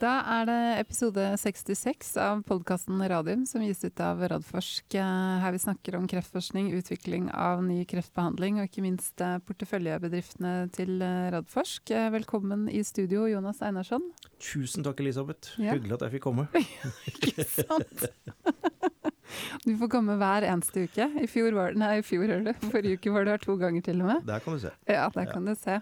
Da er det episode 66 av podkasten Radium som gis ut av Radforsk. Eh, her vi snakker om kreftforskning, utvikling av ny kreftbehandling og ikke minst eh, porteføljebedriftene til eh, Radforsk. Velkommen i studio, Jonas Einarsson. Tusen takk, Elisabeth. Ja. Hyggelig at jeg fikk komme. ikke sant? Du får komme hver eneste uke. I fjor var det, nei, i fjor, forrige uke var det her to ganger til og med. Der kan du se. Ja, der ja. kan du se.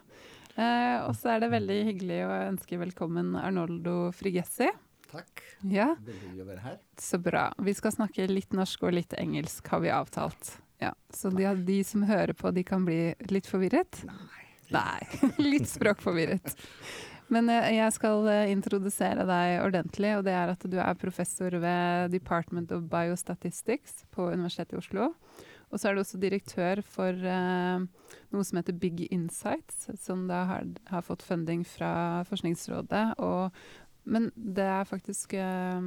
Eh, og så er det veldig hyggelig å ønske velkommen Arnoldo Frigessi. Takk. Ja. Veldig hyggelig å være her. Så bra. Vi skal snakke litt norsk og litt engelsk, har vi avtalt. Ja. Så de, de som hører på, de kan bli litt forvirret? Nei. Nei. litt språkforvirret. Men eh, jeg skal eh, introdusere deg ordentlig, og det er at du er professor ved Department of Biostatistics på Universitetet i Oslo. Og så er du også direktør for uh, noe som heter Big Insights, som da har, har fått funding fra Forskningsrådet. Og, men det er faktisk uh,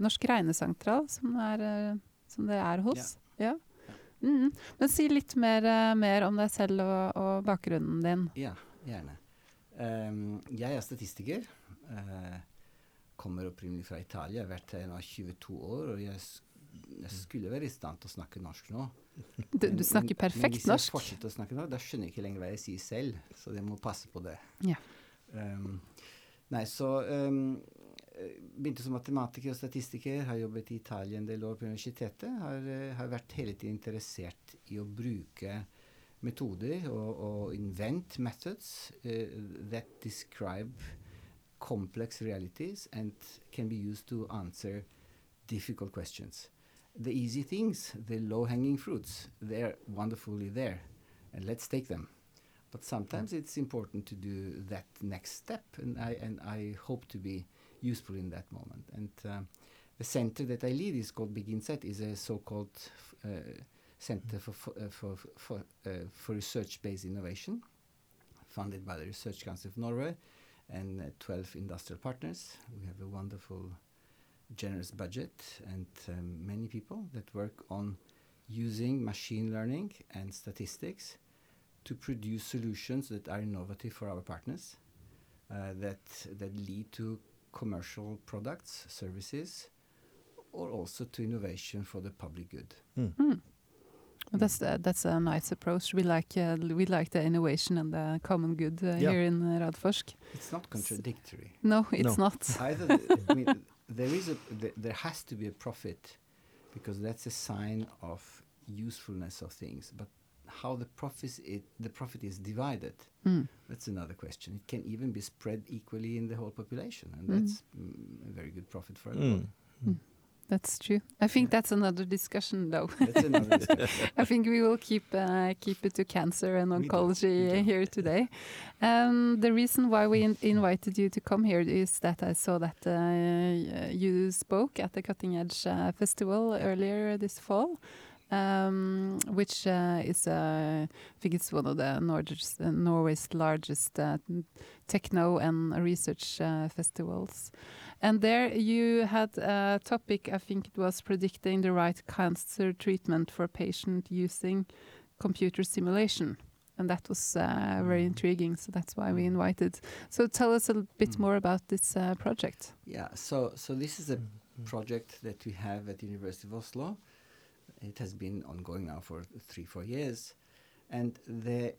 Norsk regnesentral som, er, uh, som det er hos. Ja. ja. Mm. Men si litt mer, mer, om deg selv og, og, bakgrunnen din. Ja, gjerne. Um, jeg er statistiker. kommer opprinnelig fra Italia. Jeg har vært her nå 22 år. og jeg jeg skulle være i stand til å snakke norsk nå. Du, du snakker perfekt norsk. Men hvis jeg fortsetter å snakke norsk, da skjønner jeg ikke lenger hva jeg sier selv. Så jeg må passe på det. Ja. Um, nei, så um, begynte som matematiker og statistiker. Har jobbet i Italia en del år på universitetet. Har, uh, har vært hele tiden interessert i å bruke metoder og, og invent methods uh, that describe complex realities and can be used to answer difficult questions the easy things, the low-hanging fruits, they're wonderfully there, and let's take them. But sometimes it's important to do that next step, and I and I hope to be useful in that moment. And uh, the center that I lead is called Big Insight, is a so-called uh, center for for uh, for, for, uh, for research-based innovation, funded by the Research Council of Norway and uh, 12 industrial partners. We have a wonderful generous budget and um, many people that work on using machine learning and statistics to produce solutions that are innovative for our partners, uh, that that lead to commercial products, services, or also to innovation for the public good. Mm. Mm. That's uh, that's a nice approach. We like uh, we like the innovation and the common good uh, yeah. here in Radforsk. It's not contradictory. No, it's no. not. Either, I mean, there is a there has to be a profit because that's a sign of usefulness of things but how the profit it, the profit is divided mm. that's another question it can even be spread equally in the whole population and mm. that's mm, a very good profit for everyone mm. That's true. I think that's another discussion, though. Another discussion. I think we will keep uh, keep it to cancer and oncology here today. Um, the reason why we in invited you to come here is that I saw that uh, you spoke at the Cutting Edge uh, Festival earlier this fall. Um, which uh, is, uh, I think it's one of the Norges, uh, Norway's largest uh, techno and research uh, festivals. And there you had a topic, I think it was predicting the right cancer treatment for a patient using computer simulation. And that was uh, very mm. intriguing, so that's why we mm. invited. So tell us a bit mm. more about this uh, project. Yeah, so so this is a project that we have at the University of Oslo. It has been ongoing now for three, four years. And the,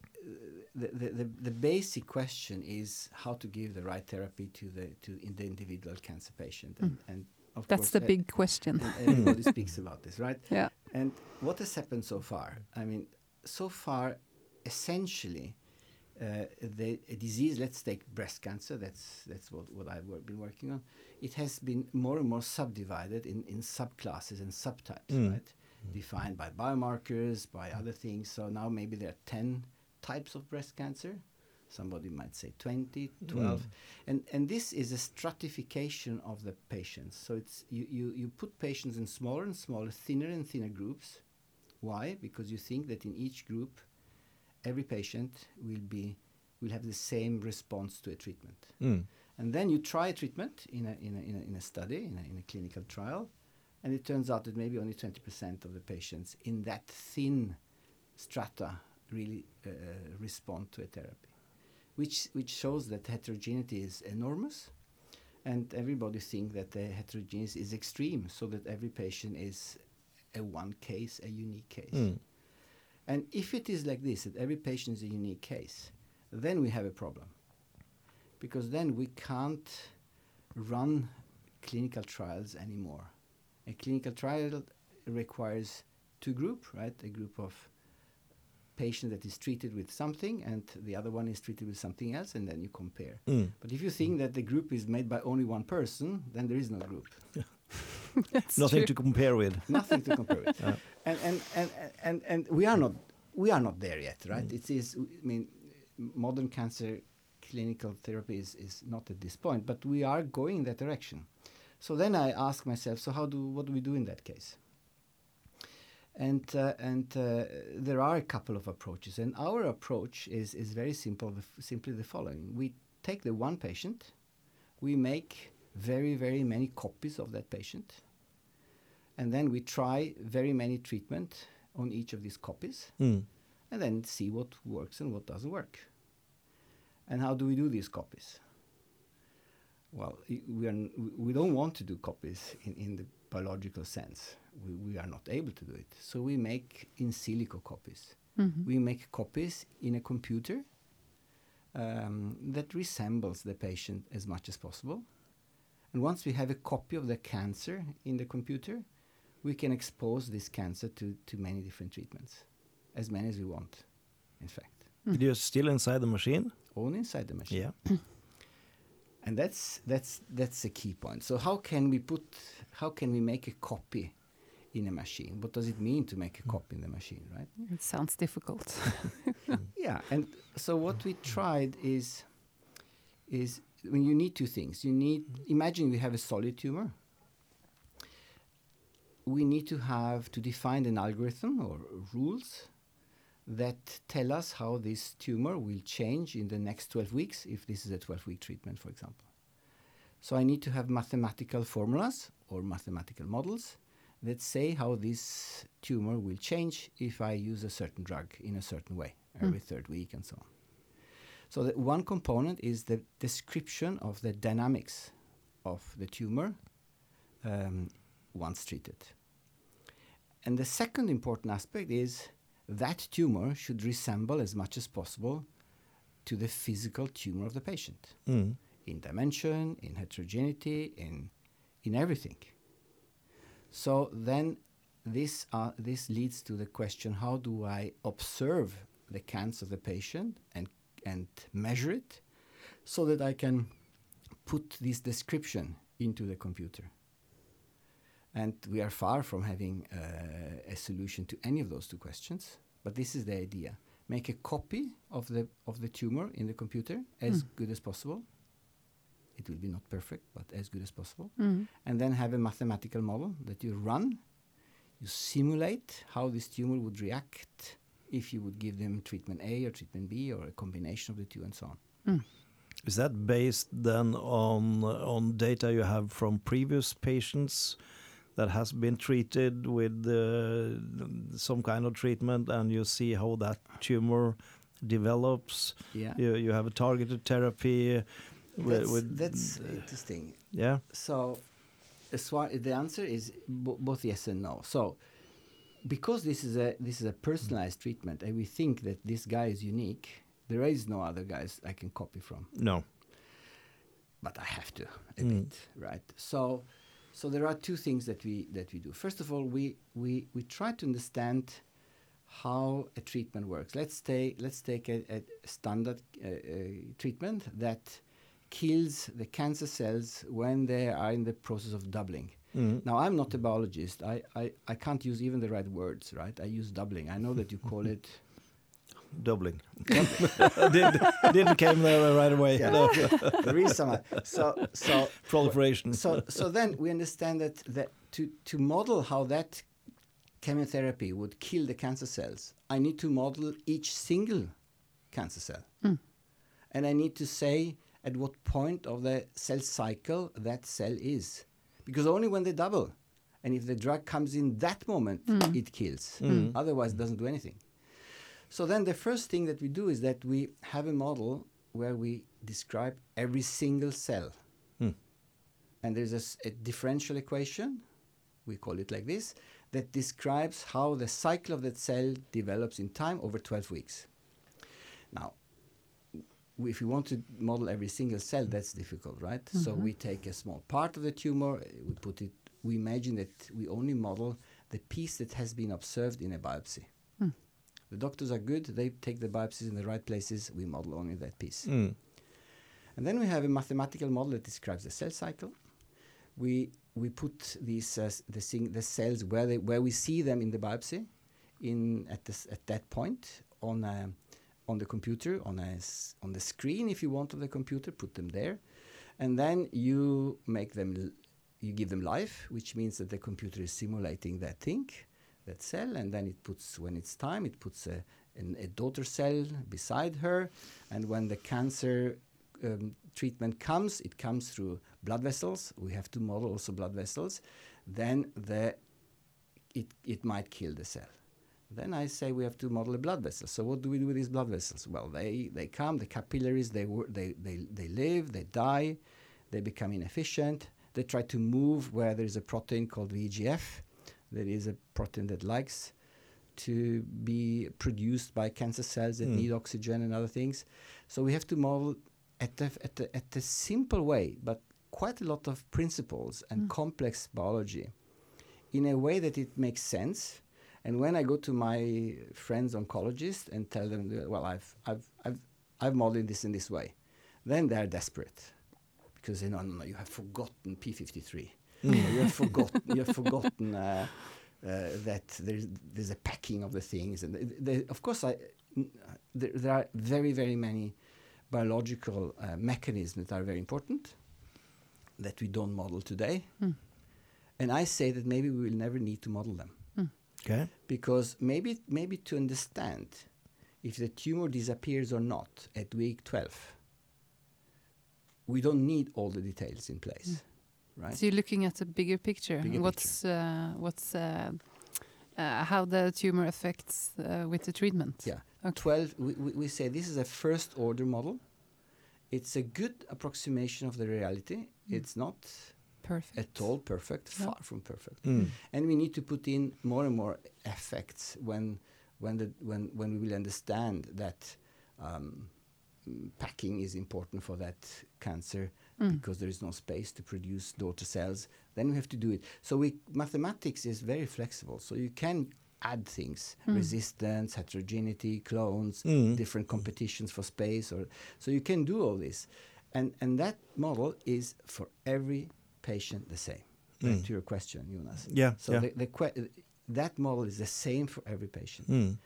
the, the, the, basic question is how to give the right therapy to the, to in the individual cancer patient. And, mm. and of That's course, the big question. everybody speaks about this, right? Yeah. And what has happened so far? I mean, so far, essentially, uh, the disease, let's take breast cancer, that's, that's what, what I've wor been working on, it has been more and more subdivided in, in subclasses and subtypes, mm. right? Defined by biomarkers, by other things. So now maybe there are 10 types of breast cancer. Somebody might say 20, 12. Mm. And, and this is a stratification of the patients. So it's you, you, you put patients in smaller and smaller, thinner and thinner groups. Why? Because you think that in each group, every patient will be will have the same response to a treatment. Mm. And then you try a treatment in a, in a, in a, in a study, in a, in a clinical trial, and it turns out that maybe only 20% of the patients in that thin strata really uh, respond to a therapy, which, which shows that heterogeneity is enormous. and everybody thinks that the heterogeneous is extreme, so that every patient is a one case, a unique case. Mm. And if it is like this, that every patient is a unique case, then we have a problem. Because then we can't run clinical trials anymore. A clinical trial requires two groups, right? A group of patient that is treated with something and the other one is treated with something else and then you compare. Mm. But if you think that the group is made by only one person, then there is no group. Nothing true. to compare with. Nothing to compare with. Yeah. And, and, and, and, and we are not we are not there yet, right? Mm. It is I mean modern cancer clinical therapy is, is not at this point, but we are going in that direction. So then I ask myself, so how do what do we do in that case? And uh, and uh, there are a couple of approaches, and our approach is is very simple. The simply the following: we take the one patient, we make very very many copies of that patient, and then we try very many treatment on each of these copies, mm. and then see what works and what doesn't work. And how do we do these copies? Well, we, are we don't want to do copies in, in the biological sense. We, we are not able to do it. So we make in silico copies. Mm-hmm. We make copies in a computer um, that resembles the patient as much as possible. And once we have a copy of the cancer in the computer, we can expose this cancer to, to many different treatments, as many as we want, in fact. Mm. You're still inside the machine? Only inside the machine. Yeah. and that's that's that's the key point. So how can we put how can we make a copy in a machine? What does it mean to make a copy in the machine, right? It sounds difficult. yeah, and so what we tried is is when you need two things. You need imagine we have a solid tumor we need to have to define an algorithm or rules that tell us how this tumor will change in the next 12 weeks if this is a 12 week treatment, for example. So I need to have mathematical formulas or mathematical models that say how this tumor will change if I use a certain drug in a certain way every mm. third week and so on. So the one component is the description of the dynamics of the tumor um, once treated. And the second important aspect is that tumor should resemble as much as possible to the physical tumor of the patient mm. in dimension, in heterogeneity, in, in everything. So then this, uh, this leads to the question how do I observe the cancer of the patient and, and measure it so that I can put this description into the computer? And we are far from having uh, a solution to any of those two questions. But this is the idea: make a copy of the of the tumor in the computer as mm. good as possible. It will be not perfect, but as good as possible. Mm. And then have a mathematical model that you run. You simulate how this tumor would react if you would give them treatment A or treatment B or a combination of the two, and so on. Mm. Is that based then on on data you have from previous patients? That has been treated with uh, some kind of treatment and you see how that tumor develops. Yeah. You, you have a targeted therapy. That's, with, that's uh, interesting. Yeah. So the answer is both yes and no. So because this is a this is a personalized treatment and we think that this guy is unique, there is no other guys I can copy from. No. But I have to a mm. bit, right? So so there are two things that we that we do. First of all, we we we try to understand how a treatment works. Let's take let's take a, a standard uh, uh, treatment that kills the cancer cells when they are in the process of doubling. Mm. Now, I'm not a biologist. I, I, I can't use even the right words, right? I use doubling. I know that you call it doubling. did, didn't came there right away. Yeah. No. there is some. So so proliferation. So so then we understand that that to to model how that chemotherapy would kill the cancer cells, I need to model each single cancer cell, mm. and I need to say at what point of the cell cycle that cell is, because only when they double, and if the drug comes in that moment, mm. it kills. Mm. Otherwise, it doesn't do anything. So then the first thing that we do is that we have a model where we describe every single cell. Hmm. and there's a differential equation, we call it like this, that describes how the cycle of that cell develops in time over 12 weeks. Now, if you want to model every single cell, that's difficult, right? So we take a small part of the tumor, uh, we put it, we imagine that we only model the piece that has been observed in a biopsy. The doctors are good, they take the biopsies in the right places, we model only that piece. Mm. And then we have a mathematical model that describes the cell cycle. We we put these uh, the thing, the cells where they where we see them in the biopsy, in at this at that point on a, on the computer on a on the screen if you want of the computer, put them there, and then you make them l- you give them life, which means that the computer is simulating that thing, that cell, and then it puts when it's time it puts a an, a daughter cell beside her, and when the cancer um, treatment comes, it comes through blood vessels. We have to model also blood vessels. Then the it it might kill the cell. Then I say we have to model a blood vessel. So what do we do with these blood vessels? Well, they they come, the capillaries, they they they they live, they die, they become inefficient. They try to move where there is a protein called VEGF. There is a protein that likes to be produced by cancer cells that Mm. need oxygen and other things. So we have to model at the, at the, at the simple way, but quite a lot of principles and Mm. complex biology in a way that it makes sense. And when I go to my friends oncologists and tell them, well, I've, I've, I've, I've modeled this in this way, then they're desperate because they know, no, no, you have forgotten P53. Or you have forgotten, you have forgotten uh, uh, that there's, there's a packing of the things. And th- th- of course, I, n- there, there are very, very many biological uh, mechanisms that are very important that we don't model today. Mm. And I say that maybe we will never need to model them Okay. because maybe maybe to understand if the tumor disappears or not at week 12 we don't need all the details in place right So you're looking at a bigger picture. Bigger what's uh, what's uh, uh, how the tumor affects uh, with the treatment? Yeah. Okay. 12 we, we, we say this is a first order model it's a good approximation of the reality it's not Perfect. at all perfect No. far from perfect Mm. and we need to put in more and more effects when when the when when we will understand that um, mm, packing is important for that cancer Mm. because there is no space to produce daughter cells then we have to do it so we mathematics is very flexible so you can add things Mm. resistance heterogeneity clones Mm. different competitions for space or so you can do all this and and that model is for every patient the same back Mm. to your question jonas Yeah. so yeah. the, the que- that model is the same for every patient Mm.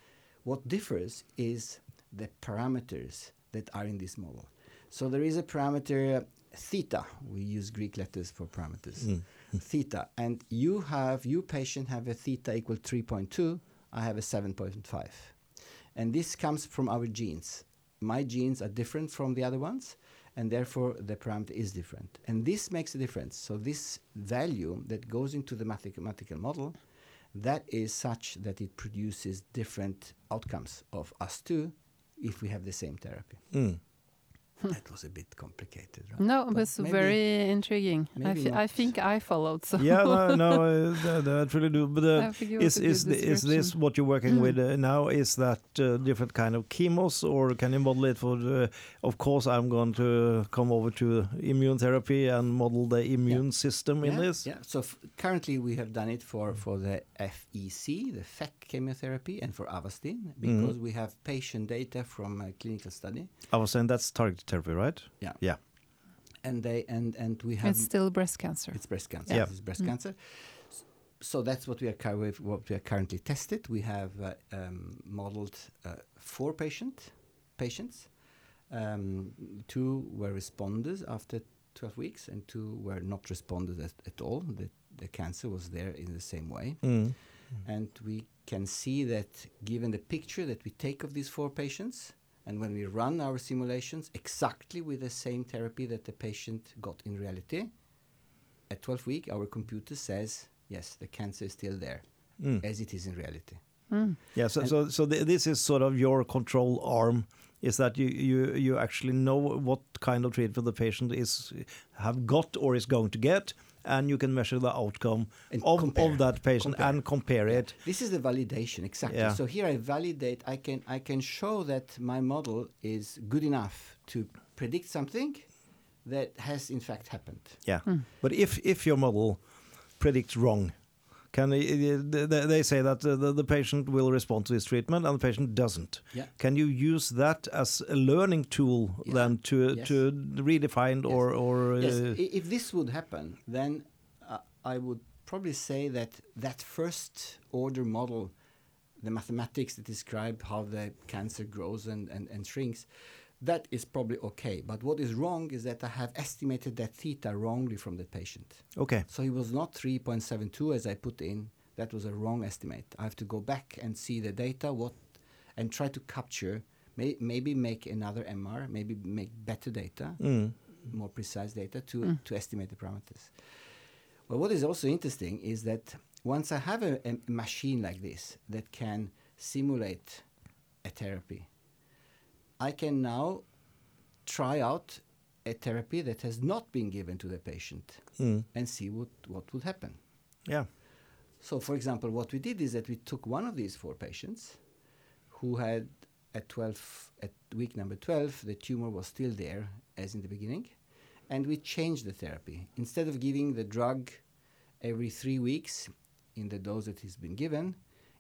what differs is the parameters that are in this model so there is a parameter theta. We use greek letters for parameters. Mm. theta. And you have you patient have a theta equal 3.2 i have a 7.5 and this comes from our genes. My genes are different from the other ones and therefore the parameter is different. And this makes a difference. So this value that goes into the mathematical model that is such that it produces different outcomes of us two if we have the same therapy. Mm. That was a bit complicated right? No, it was maybe- very intriguing. I, I think I followed. So yeah, no, no, uh, that really do. But uh, I think it was is is the, is this what you're working Mm. with uh, now? Is that uh, different kind of chemos, or can you model it for? The, of course, I'm going to come over to immune therapy and model the immune system in this. Yeah. So f- currently we have done it for for the FEC, the FEC chemotherapy, and for Avastin because we have patient data from a clinical study, I was saying that's targeted therapy, right? Yeah. Yeah. And they and and we have it's still breast cancer. it's breast cancer. Yeah. It's breast Mm. cancer. So that's what we are with what we are currently tested. We have uh, um, modeled uh, four patient patients. Um, two were responders after 12 weeks, and two were not responders at, at all. The, the cancer was there in the same way. Mm. And we can see that given the picture that we take of these four patients, and when we run our simulations exactly with the same therapy that the patient got in reality, at 12 week, our computer says, yes, the cancer is still there, Mm. as it is in reality. Mm. Yeah. So And- so so th- this is sort of your control arm is that you, you, you actually know what kind of treatment the patient is have got or is going to get, and you can measure the outcome of, of that patient Compare. and compare it. This is the validation exactly. Yeah. So here I validate. I can I can show that my model is good enough to predict something that has in fact happened. Yeah. Hmm. But if if your model predicts wrong, can they, they say that uh, the, the patient will respond to this treatment and the patient doesn't? Yeah. Can you use that as a learning tool Yeah. then to Yes. to redefine Yes. or or Yes, uh, if this would happen, then uh, I would probably say that that first order model, the mathematics that describe how the cancer grows and, and, and shrinks, that is probably okay. But what is wrong is that I have estimated that theta wrongly from the patient. okay? So he was not 3.72 as I put in. That was a wrong estimate. I have to go back and see the data, what, and try to capture. May, maybe make another MR, maybe make better data, Mm. more precise data to to estimate the parameters. Well, what is also interesting is that once I have a, a machine like this that can simulate a therapy, I can now try out a therapy that has not been given to the patient Mm. and see what, what would happen. Yeah. So, for example, what we did is that we took one of these four patients who had at 12, at week number 12, the tumor was still there as in the beginning, and we changed the therapy. Instead of giving the drug every three weeks in the dose that he's been given,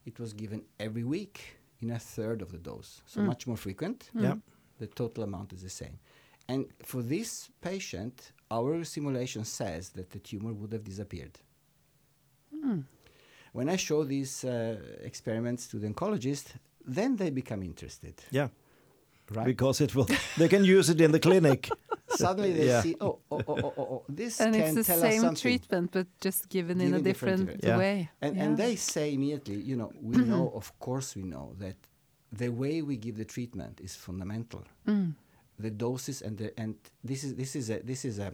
it was given every week in a third of the dose, so Mm. much more frequent. Yeah. The total amount is the same. And for this patient, our simulation says that the tumor would have disappeared. Mm. When I show these uh, experiments to the oncologist, then they become interested. Yeah. Right? Because it will, they can use it in the clinic. Suddenly they Yeah. see, oh, oh, oh, oh, oh, oh, this And can it's the tell us same something. treatment, but just given in a different different way. Yeah. way. And, Yeah. and they say immediately, you know, we know, of course we know, that the way we give the treatment is fundamental. Mm. The doses and the and this is this is a this is a,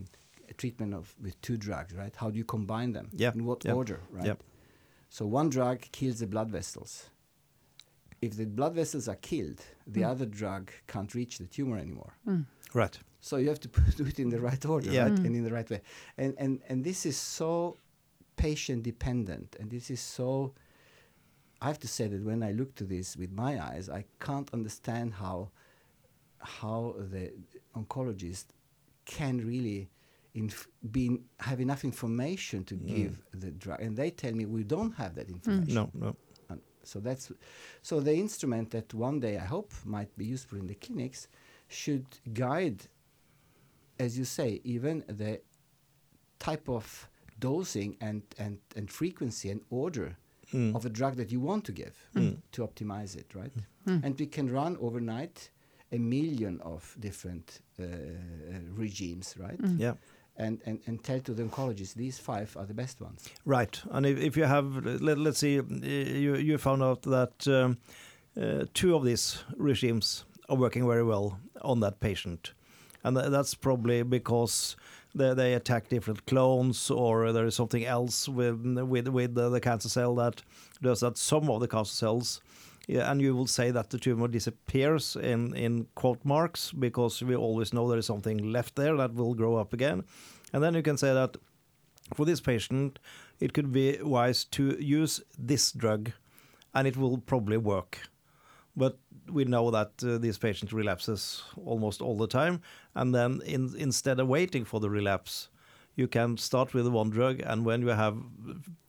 a treatment of with two drugs, right? How do you combine them? Yeah, In what yeah, order, right? yeah. So one drug kills the blood vessels. If the blood vessels are killed, the Mm. other drug can't reach the tumor anymore. Mm. Right. So you have to do it in the right order, Yeah. right? Mm. And in the right way. And and and this is so patient dependent, and this is so. I have to say that when I look to this with my eyes, I can't understand how how the oncologist can really inf- be have enough information to Mm. give the drug, and they tell me we don't have that information. No, no. And so that's so the instrument that one day I hope might be useful in the clinics should guide, as you say, even the type of dosing and, and, and frequency and order Mm. of a drug that you want to give Mm. to optimize it, right? Mm. And we can run overnight a million of different uh, regimes, right? Mm. Yeah. And, and, and tell to the oncologist these five are the best ones. Right. And if, if you have, let, let's see, uh, you, you found out that um, uh, two of these regimes are working very well on that patient. And tha- that's probably because they, they attack different clones or there is something else with, with, with the, the cancer cell that does that some of the cancer cells. Yeah, and you will say that the tumor disappears in, in quote marks because we always know there is something left there that will grow up again. And then you can say that for this patient, it could be wise to use this drug and it will probably work. But we know that uh, this patient relapses almost all the time. And then in, instead of waiting for the relapse, you can start with one drug. And when you have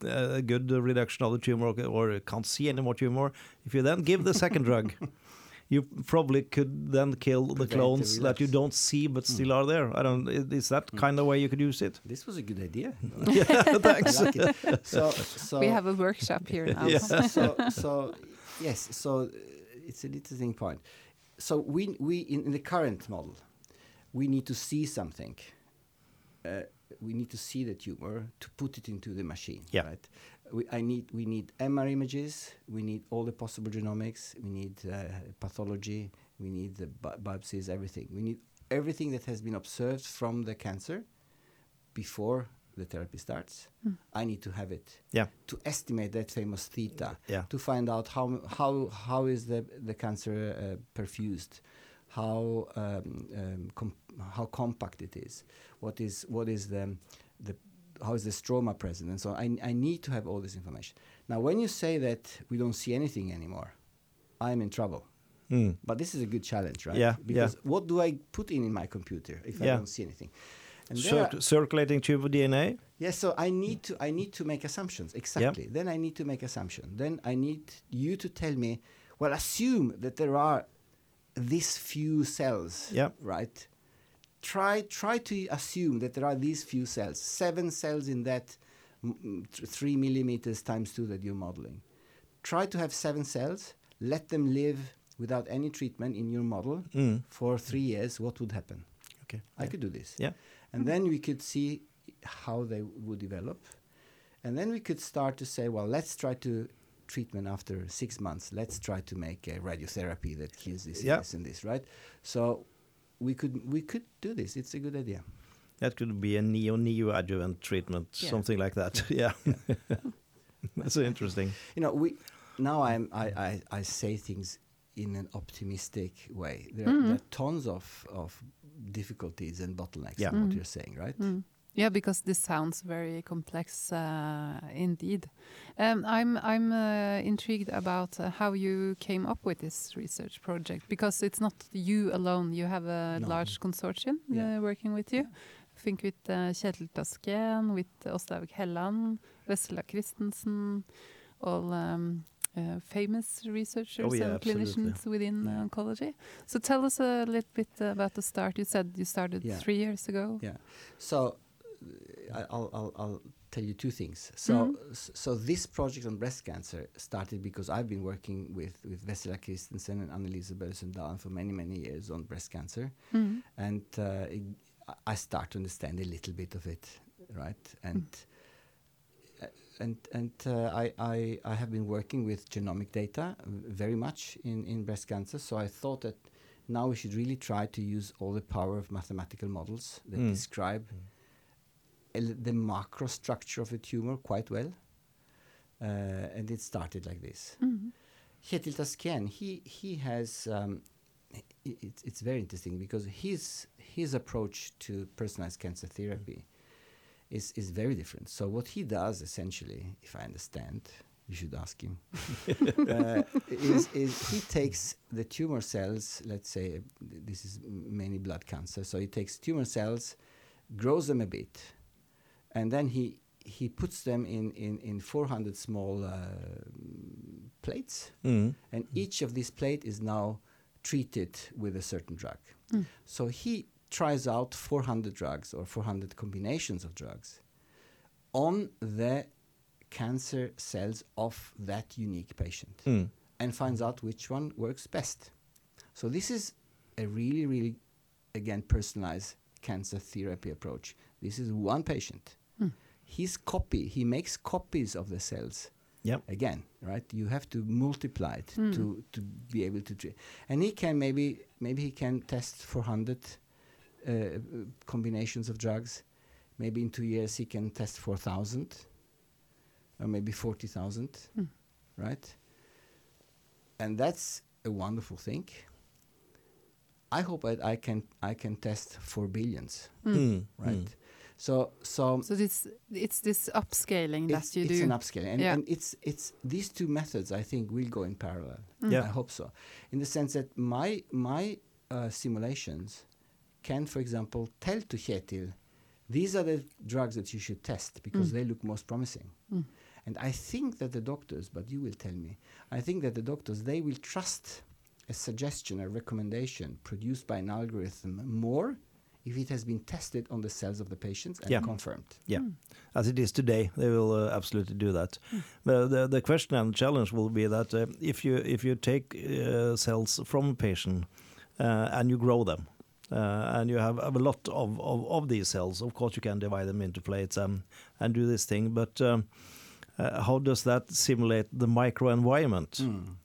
uh, a good reduction of the tumor or, or can't see any more tumor, if you then give the second drug, you probably could then kill the Prevent the clones that you don't see but still are there. I don't. Is that kind of way you could use it? This was a good idea. yeah, thanks. Like. So, so we have a workshop here now. Yeah. so, so yes, so uh, it's an interesting point. So we we in, in the current model, we need to see something. Uh, we need to see the tumor to put it into the machine. Yeah. Right. We, I need we need MR images. We need all the possible genomics. We need uh, pathology. We need the bi- biopsies. Everything. We need everything that has been observed from the cancer before the therapy starts. I need to have it Yeah. to estimate that famous theta Yeah. to find out how how how is the the cancer uh, perfused how um, um, com- how compact it is, what is what is the the how is the stroma present, and so I, I need to have all this information. Now, when you say that we don't see anything anymore, I'm in trouble. Mm. But this is a good challenge, right? Yeah, Because yeah. what do I put in in my computer if I don't see anything? Cir- are- circulating tumor DNA. Yes, so I need to I need to make assumptions. Exactly. Then I need to make assumptions. Then I need you to tell me, well, assume that there are these few cells. Yeah. Right. Try try to assume that there are these few cells, seven cells in that th- three millimeters times two that you're modeling. Try to have seven cells. Let them live without any treatment in your model Mm. for three years. What would happen? Okay. I yeah. could do this. Yeah. And then we could see how they would develop. And then we could start to say, well, let's try to treatment after six months. Let's try to make a radiotherapy that kills this, Yeah. this, and this, right? So we could we could do this. It's a good idea. That could be a neo neoadjuvant treatment, Yeah. something like that. Yeah. That's interesting. You know, we now I'm I, I, I say things in an optimistic way. There, are, mm-hmm. there are tons of, of difficulties and bottlenecks Yeah. in what Mm. you're saying, right? Mm. Yeah, because this sounds very complex uh, indeed. Um, I'm I'm uh, intrigued about uh, how you came up with this research project because it's not you alone. You have a No. large consortium Yeah. uh, working with you. I think with uh, Kjetil Tasken, with Åslaug Helland, Vessela Kristensen, all um, uh, famous researchers Oh, yeah, and absolutely. clinicians within Yeah. oncology. So tell us a little bit about the start. You said you started Yeah. three years ago. Yeah. So uh, I- I'll, I'll, I'll tell you two things. So, Mhm. so this project on breast cancer started because I've been working with with Vessela Kristensen and Anne-Lise Børresen-Dale for many many years on breast cancer, Mm. and uh, it, I- start to understand a little bit of it, right? And uh, and and uh, I, I I have been working with genomic data very much in in breast cancer. So I thought that now we should really try to use all the power of mathematical models that Mm. describe el- the macro structure of a tumor quite well. Uh, and it started like this. Mm. Kjetil Tasken, he he has um, i- i- it's it's very interesting because his his approach to personalized cancer therapy is is very different. So what he does essentially, if I understand, you should ask him, uh, is is he takes the tumor cells. Let's say this is mainly blood cancer. So he takes tumor cells, grows them a bit, and then he he puts them in in in 400 small uh, plates Mm. and each of these plate is now treated with a certain drug. Mm. So he tries out 400 drugs or 400 combinations of drugs on the cancer cells of that unique patient Mm. and finds out which one works best. So this is a really, really, again, personalized cancer therapy approach. This is one patient. Mm. His copy, he makes copies of the cells Yep. again, right? You have to multiply it Mm. to to be able to treat. And he can maybe maybe he can test 400 uh, uh, combinations of drugs. Maybe in two years he can test 4,000 or maybe 40,000, Mm. right? And that's a wonderful thing. I hope that I can I can test 4 billions, Mm. Mm. right? So so So this it's this upscaling it's, that you it's do. an upscaling, and, Yeah. and it's it's these two methods I think will go in parallel. Mm. Yeah. I hope so, in the sense that my my uh, simulations can, for example, tell to Kjetil, these are the drugs that you should test because Mm. they look most promising. Mm. And I think that the doctors, but you will tell me, I think that the doctors they will trust a suggestion, a recommendation produced by an algorithm more if it has been tested on the cells of the patients and Yeah. confirmed. Yeah. Mm. As it is today, they will uh, absolutely do that. The, the the question and challenge will be that uh, if you if you take uh, cells from a patient uh, and you grow them. Uh, and you have, have a lot of, of, of these cells. Of course, you can divide them into plates um, and do this thing. But um, uh, how does that simulate the microenvironment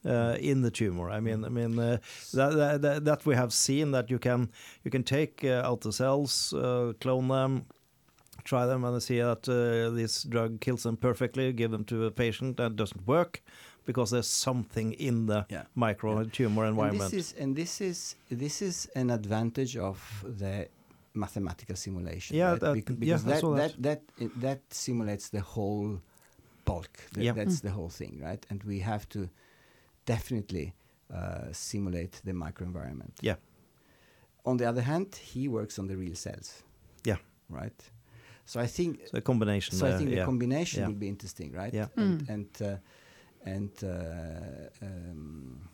uh, in the tumor? I mean, I mean uh, that, that that we have seen that you can you can take uh, out the cells, uh, clone them, try them and see that uh, this drug kills them perfectly, give them to a patient that doesn't work. Because there's something in the Yeah. micro tumor And environment. this is and this is this is an advantage of the mathematical simulation. Yeah, right? that- Bec- yeah, because I that, that that. that that simulates the whole bulk. Th- Yeah. That's the whole thing, right? And we have to definitely uh, simulate the microenvironment. Yeah. On the other hand, he works on the real cells. Yeah. Right. So I think so a combination. so I there, think the combination Yeah. will be interesting, right? Yeah. And Mm. and uh, and uh, um,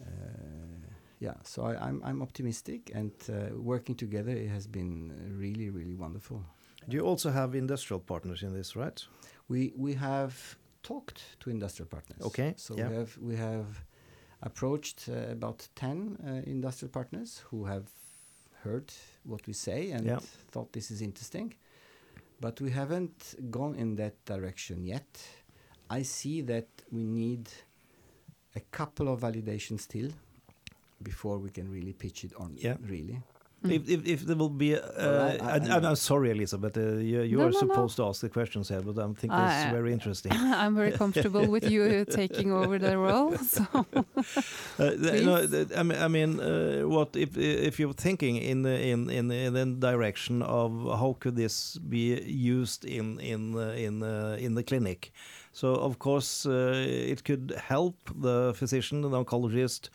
uh, yeah. So I, I'm I'm optimistic, and uh, working together it has been really really wonderful. Do you also have industrial partners in this, right? We we have talked to industrial partners. Okay, So yeah. we have we have approached uh, about ten uh, industrial partners who have heard what we say and Yeah. thought this is interesting, but we haven't gone in that direction yet. I see that we need a couple of validations still before we can really pitch it on. Yeah. Really. Mm. If, if, if there will be, uh, I, I, I, I'm sorry, Elizabeth, uh, you, you No, are no, no. supposed to ask the questions here, but I think I- it's very interesting. I'm very comfortable with you taking over the role. So Uh, th- no, Please. I mean, I mean uh, what if if you're thinking in the in in in the direction of how could this be used in in uh, in uh, in the clinic? So of course uh, it could help the physician, the oncologist,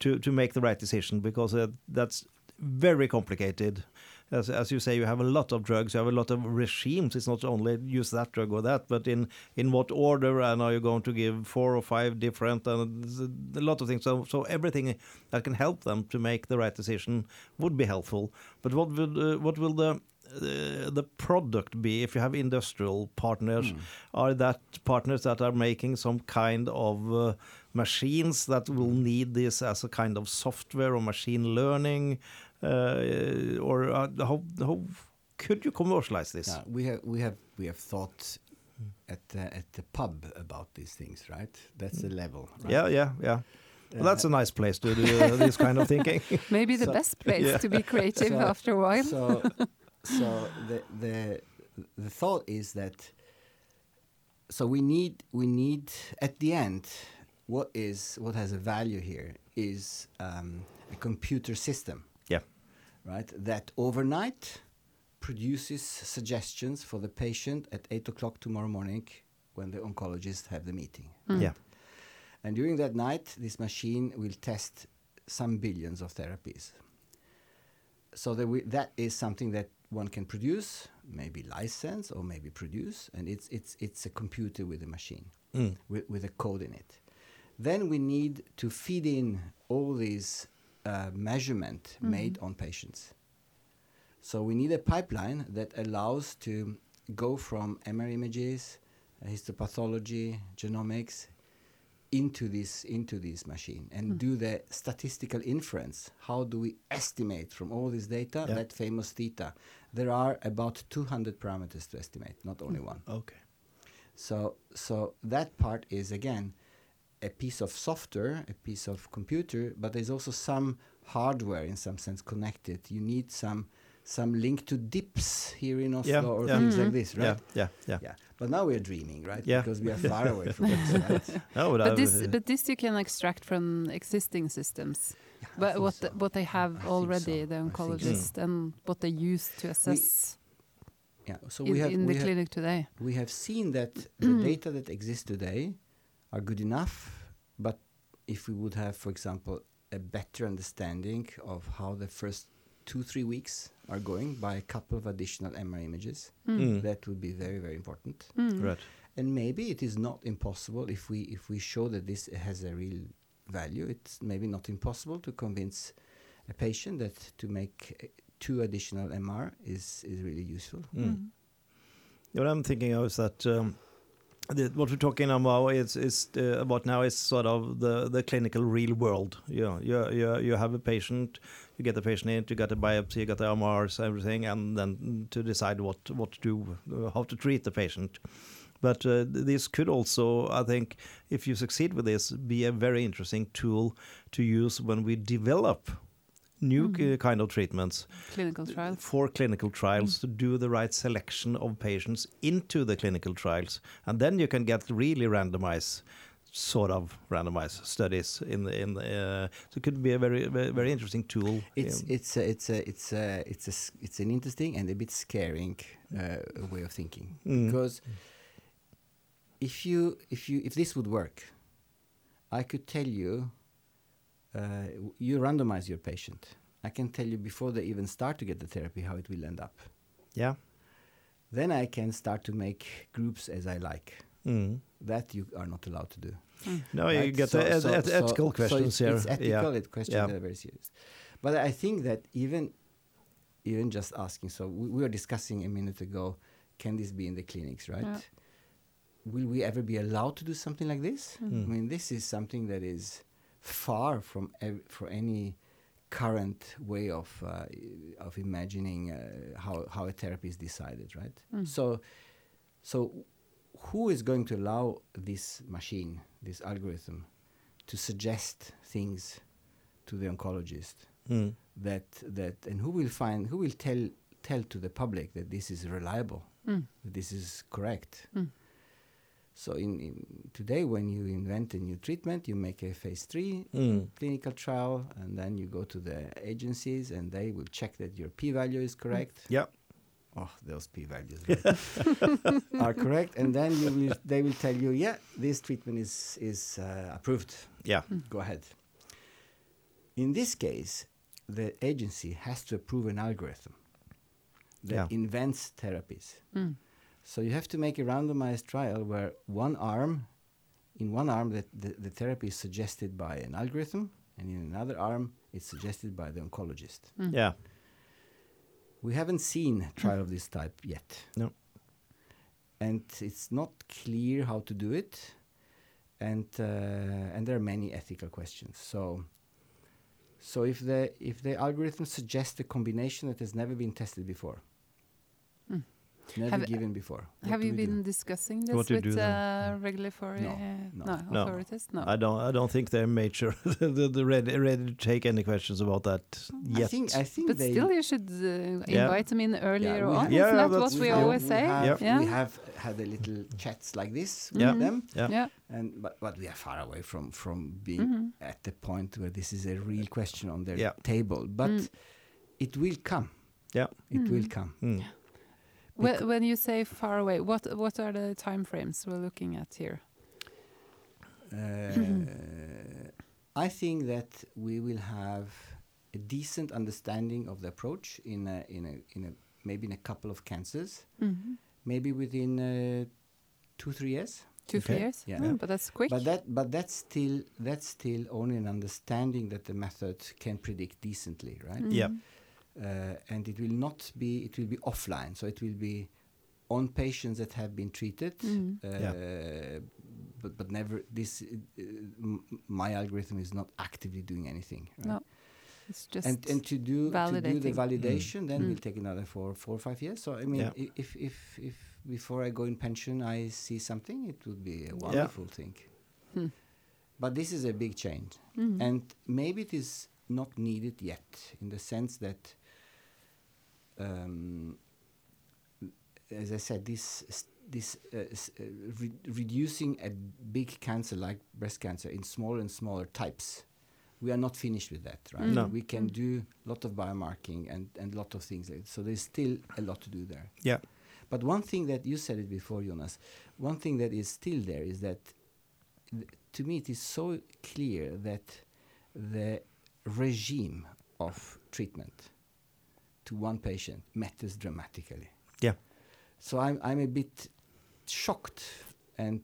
to to make the right decision because uh, that's very complicated. As, as you say, you have a lot of drugs, you have a lot of regimes. It's not only use that drug or that, but in in what order, and are you going to give four or five different, and a lot of things. So, so everything that can help them to make the right decision would be helpful. But what will uh, what will the the product be if you have industrial partners? Mm. Are that partners that are making some kind of uh, machines that will need this as a kind of software or machine learning, uh, or uh, how how could you commercialize this? Yeah, we have we have we have thought at the, at the pub about these things, right? That's the level. Right? Yeah, yeah, yeah. Well, Uh, that's a nice place to do uh, this kind of thinking. maybe the So- best place Yeah. to be creative So- after a while. so so the the the thought is that so we need we need at the end what is what has a value here is um, a computer system Yeah. right that overnight produces suggestions for the patient at eight o'clock tomorrow morning when the oncologist have the meeting Mm. Yeah. and during that night, this machine will test some billions of therapies. So that, we, that is something that one can produce, maybe license or maybe produce, and it's it's it's a computer with a machine Mm. with, with a code in it. Then we need to feed in all these uh, measurement made on patients. So we need a pipeline that allows to go from MR images, uh, histopathology, genomics into this into this machine and do the statistical inference. How do we estimate from all this data Yeah. that famous theta? There are about 200 parameters to estimate, not only one. Okay. So so that part is again a piece of software, a piece of computer, but there's also some hardware in some sense connected. You need some some link to DIPS here in Oslo Yeah, or yeah. things like Mhm. this, right? Yeah, yeah, yeah. Yeah. But now we're dreaming, right? Yeah. Because we are far away from this, right? No, but, But I- this, but this you can extract from existing systems. Yeah, I But what so. the, what they have I already, so. The think so. oncologist, and what they use to assess Yeah. So in, we have in we the have, clinic today. we have seen that the data that exists today are good enough, but if we would have, for example, a better understanding of how the first two three weeks are going by a couple of additional MR images, Mm. that would be very very important. Mm. Right. And maybe it is not impossible if we if we show that this has a real value. It's maybe not impossible to convince a patient that to make uh, two additional MR is is really useful. Mm. What I'm thinking of is that um, the, what we're talking about is is uh, about now is sort of the the clinical real world. You know, you you you have a patient, you get the patient in, you get a biopsy, you get the MRs, everything, and then to decide what what to do, how to treat the patient. But uh, this could also, I think, if you succeed with this, be a very interesting tool to use when we develop new uh, kind of treatments Clinical trials. for clinical trials to do the right selection of patients into the clinical trials and then you can get really randomized sort of randomized studies in the, in the, uh, so it could be a very very, very interesting tool. It's um, it's a, it's a, it's a, it's a, s- it's an interesting and a bit scaring uh, way of thinking Mm. because if you if you if this would work, I could tell you. Uh, you randomize your patient. I can tell you before they even start to get the therapy how it will end up. yeah. Then I can start to make groups as I like. Mm. That you are not allowed to do. No, you right? get So- the eth- so- eth- so- ethical so questions it's, here. It's ethical yeah. it questions Yeah. that are very serious. But I think that even even just asking, so we, we were discussing a minute ago, can this be in the clinics, right? Yeah. Will we ever be allowed to do something like this? Mm. I mean, this is something that is far from ev- for any current way of uh, of imagining uh, how how a therapy is decided, right? Mm. So, so who is going to allow this machine, this algorithm, to suggest things to the oncologist Mm. that that and who will find who will tell tell to the public that this is reliable, Mm. that this is correct. Mm. So in, in today, when you invent a new treatment, you make a phase three Mm. clinical trial, and then you go to the agencies, and they will check that your p-value is correct. Yeah. Oh, those p-values are correct, and then you will, they will tell you, yeah, this treatment is is uh, approved. Yeah. Go ahead. In this case, the agency has to approve an algorithm that Yeah. invents therapies. Mm. So you have to make a randomized trial where one arm, in one arm, that the, the therapy is suggested by an algorithm, and in another arm, it's suggested by the oncologist. Mm. Yeah. We haven't seen a trial of this type yet. No. And it's not clear how to do it, and uh, and there are many ethical questions. So. So if the if the algorithm suggests a combination that has never been tested before. Never Have- given before, what Have you we do? been discussing this What with do uh, regulatory No, uh, no. No. authorities? No. I don't. I don't think they're major. the, the ready, ready to take any questions about that yet. I think I think but they still, you should uh, Yeah. invite them in earlier we on. Yeah, Isn't that that's- what we Yeah. always we say? Have, Yeah. Yeah. We have had a little chats like this Yeah. with them, Yeah. Yeah. and but but we are far away from from being Mhm. at the point where this is a real question on their Yeah. table. But Mm. it will come. Yeah. It will Mm. come. Mm. When, when you say far away, what what are the time frames we're looking at here? Uh, I think that we will have a decent understanding of the approach in a, in a, in a maybe in a couple of cancers, Mhm. maybe within uh, two three years. Two, three years? Yeah. Yeah. but that's quick. But that but that's still that's still only an understanding that the method can predict decently, right? Yeah. Uh, and it will not be it will be offline, so it will be on patients that have been treated. Mhm. Uh, But but never this uh, my algorithm is not actively doing anything. Right? No, it's just and and to do to do the validating. validation, then Mm. will take another four four or five years. So I mean, Yeah. if if if before I go in pension, I see something, it would be a wonderful thing. Hmm. But this is a big change, Mhm. and maybe it is not needed yet, in the sense that, um, as I said, this this uh, uh, re- reducing a big cancer like breast cancer in smaller and smaller types. We are not finished with that, right? No. We can do a lot of biomarking and and lot of things. like- So there's still a lot to do there. Yeah. But one thing that you said it before, Jonas. One thing that is still there is that, th- to me, it is so clear that the regime of treatment to one patient matters dramatically. Yeah. So I'm I'm a bit shocked and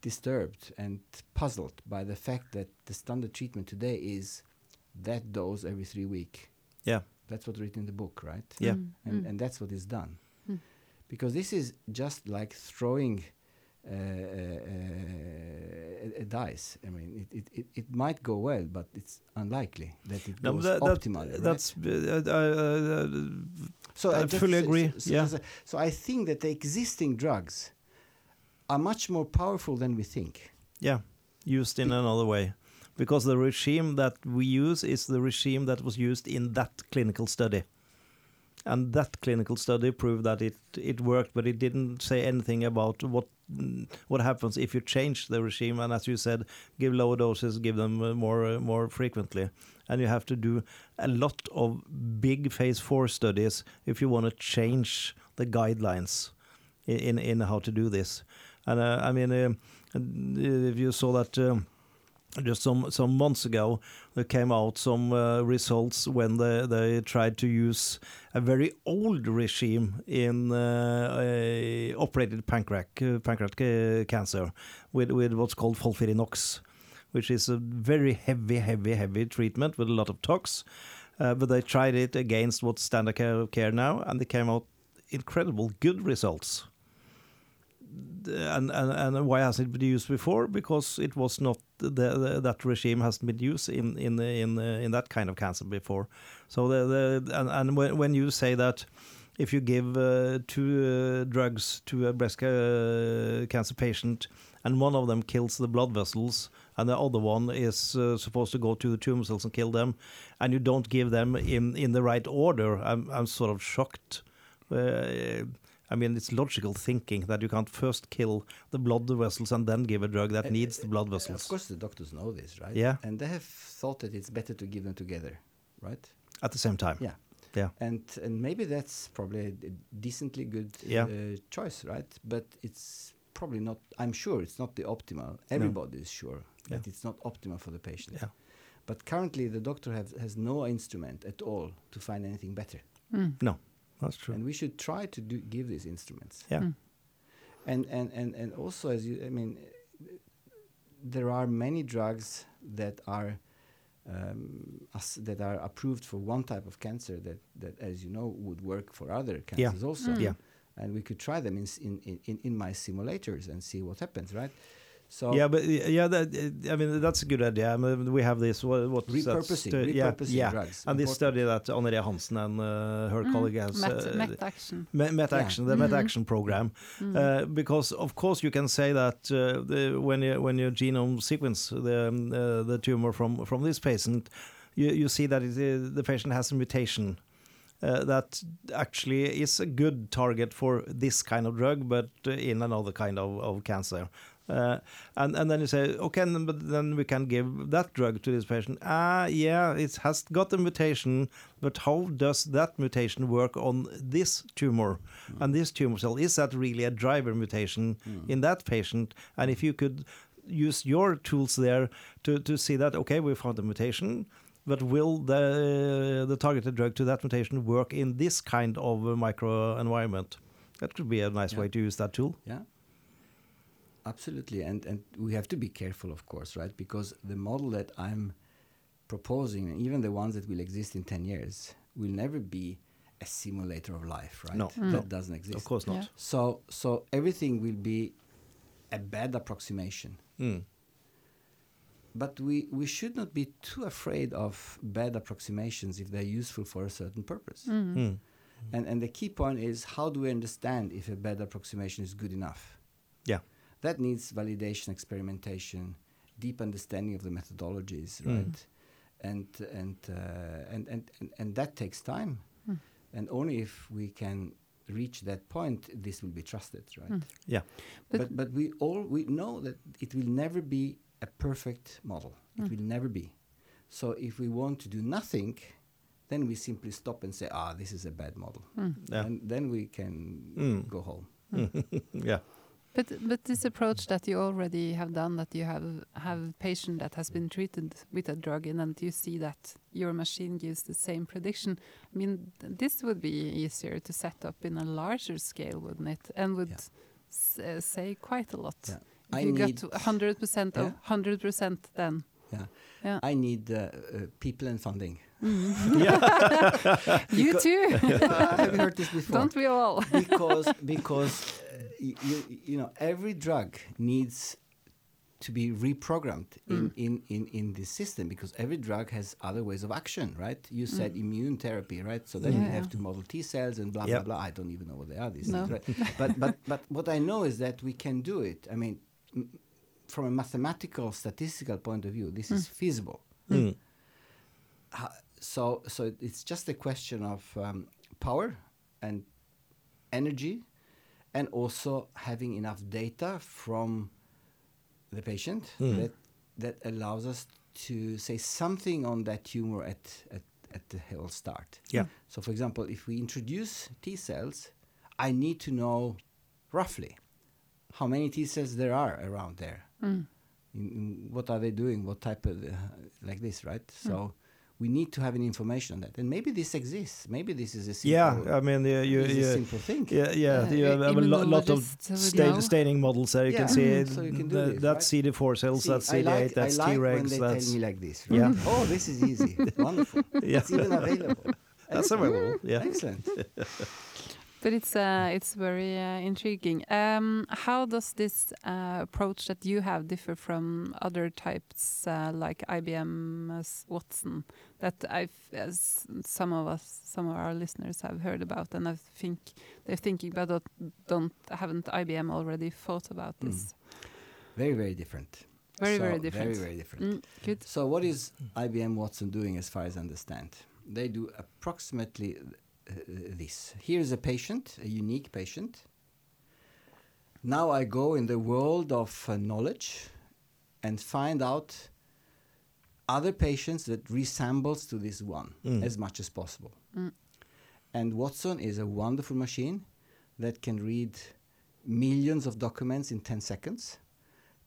disturbed and puzzled by the fact that the standard treatment today is that dose every three week. Yeah. That's what's written in the book, right? Yeah. Mm, and, mm. and that's what is done. Mm. Because this is just like throwing uh, uh, uh, dice. I mean, it, it, it, it might go well, but it's unlikely that it No, goes that- that- optimally. right? That's. Uh, so I fully agree, So, yeah. so- so I think that the existing drugs are much more powerful than we think. yeah, used in Be- another way, because the regime that we use is the regime that was used in that clinical study. And that clinical study proved that it, it worked, but it didn't say anything about what what happens if you change the regime and as you said give lower doses give them uh, more uh, more frequently. And you have to do a lot of big phase 4 studies if you want to change the guidelines in in, how to do this. And uh, i mean uh, if you saw that um, just some some months ago there came out some uh, results when they they tried to use a very old regime in uh, operated pancreatic pancreatic uh, cancer with with what's called FOLFIRINOX which is a very heavy heavy heavy treatment with a lot of tox. Uh, but they tried it against what's standard care, care now and they came out incredible good results and, and and why hasn't it been used before? Because it was not the, the that regime hasn't been used in in in in that kind of cancer before. So the, the and, and when, when you say that if you give uh, two uh, drugs to a breast uh, cancer patient and one of them kills the blood vessels and the other one is uh, supposed to go to the tumor cells and kill them and you don't give them in in the right order i'm i'm sort of shocked uh, I mean, it's logical thinking that you can't first kill the blood vessels and then give a drug that Uh, needs the blood vessels. Of course, the doctors know this, right? Yeah. And they have thought that it's better to give them together, right? at the same time. Yeah. Yeah. And and maybe that's probably a decently good Yeah. uh, choice, right? But it's probably not. I'm sure it's not the optimal. Everybody is sure Yeah. that it's not optimal for the patient. Yeah. But currently, the doctor have, has no instrument at all to find anything better. No, that's true. And we should try to do, give these instruments. yeah. And, and, and, and also, as you, I mean, there are many drugs that are um, as, that are approved for one type of cancer that, that, as you know, would work for other Yeah. cancers also. Yeah. And we could try them in, in, in, in my simulators and see what happens, right? So Yeah, but yeah, that, I mean that's a good idea. I mean, we have this what, what's that repurposing, stu- yeah, repurposing yeah. drugs. And this study that Anneli Hansen and uh, her colleague has Met, uh, met action. Me- Met Yeah. Action, the. Met Action program, uh, because of course you can say that uh, the, when you when you genome sequence the um, uh, the tumor from from this patient, you you see that it, the patient has a mutation. Uh, that actually is a good target for this kind of drug, but uh, in another kind of, of cancer. Uh, and and then you say, okay, but then we can give that drug to this patient. Ah, yeah, it has got a mutation, but how does that mutation work on this tumor and this tumor cell? Is that really a driver mutation in that patient? And if you could use your tools there to, to see that, okay, we found a mutation, but will the the targeted drug to that mutation work in this kind of microenvironment? That could be a nice Yeah. way to use that tool. Yeah. Absolutely, and and we have to be careful, of course, right? Because the model that I'm proposing, and even the ones that will exist in ten years, will never be a simulator of life, right? No. that doesn't exist. Of course not. Yeah. So so everything will be a bad approximation. Mm. But we, we should not be too afraid of bad approximations if they're useful for a certain purpose. Mm. And, and the key point is how do we understand if a bad approximation is good enough? Yeah. That needs validation, experimentation, deep understanding of the methodologies, Mm. right? And, and, uh, and, and, and, and that takes time. And only if we can reach that point, this will be trusted, right? Yeah. But- But, but, we all we know that it will never be a perfect model. It will never be. So if we want to do nothing, then we simply stop and say, ah, this is a bad model. Yeah. And then we can Mm. go home. yeah. But but this approach that you already have done, that you have have patient that has been treated with a drug, and then you see that your machine gives the same prediction. I mean, this would be easier to set up in a larger scale, wouldn't it? And would Yeah. s- uh, say quite a lot. Yeah. I you got hundred percent of Yeah. hundred percent, then Yeah. Yeah. I need uh, uh, people and funding. you too. Have you heard this before? Don't we all? because because uh, you, you, you know every drug needs to be reprogrammed in, in, in, in this system because every drug has other ways of action, right? You said immune therapy, right? So then you have to model T cells and blah Yep. blah blah. I don't even know what they are these No. things, right? but but but what I know is that we can do it. I mean, m- from a mathematical statistical point of view, this is feasible. Mm. Ha- so so it's just a question of um, power and energy and also having enough data from the patient Mm. that that allows us to say something on that tumor at, at, at the whole start. Yeah. So, for example, if we introduce T cells, I need to know roughly how many T cells there are around there. Mm. In, in what are they doing? What type of uh, like this, right? So we need to have an information on that, and maybe this exists. Maybe this is a simple, Yeah, I mean, uh, you, this is a simple thing. yeah, yeah, Yeah, you have, have a lo- lot of immunologists would stain, know. staining models there. You Yeah. can see Mhm. it, So you can do th- this, that's right? CD4 cells, See, that's I CD8, like, that's I like when T-regs, they that's tell me like this. Yeah. Oh, this is easy. Wonderful. Yeah. It's even available. that's available. Yeah. Excellent. But it's uh, it's very uh, intriguing. Um, how does this uh, approach that you have differ from other types uh, like IBM Watson that I've as some of us, some of our listeners have heard about, and I think they're thinking, but don't, don't haven't IBM already thought about this? Very, very different. Very, So, very different. Very, very different. Mm, good. So, what is IBM Watson doing as far as I understand? They do approximately uh, this. Here's a patient, a unique patient. Now I go in the world of uh, knowledge and find out other patients that resembles to this one Mm. as much as possible. Mm. And Watson is a wonderful machine that can read millions of documents in 10 seconds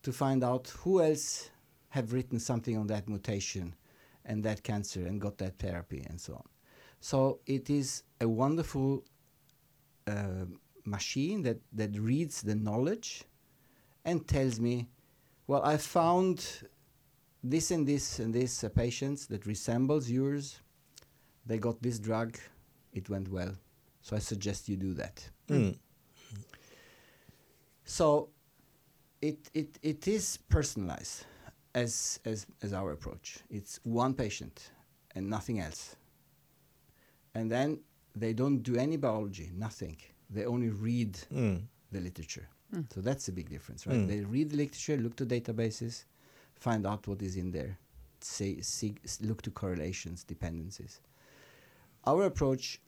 to find out who else have written something on that mutation and that cancer and got that therapy and so on. So it is a wonderful uh, machine that, that reads the knowledge and tells me, well, I found this and this and this uh, patients that resembles yours. They got this drug, it went well. So I suggest you do that. Mm. So it, it, it is personalized as, as, as our approach. It's one patient and nothing else. And then they don't do any biology, nothing. They only read Mm. the literature. Mm. So that's a big difference, right? Mm. They read the literature, look to databases, find out what is in there, say, see, look to correlations, dependencies. Our approach,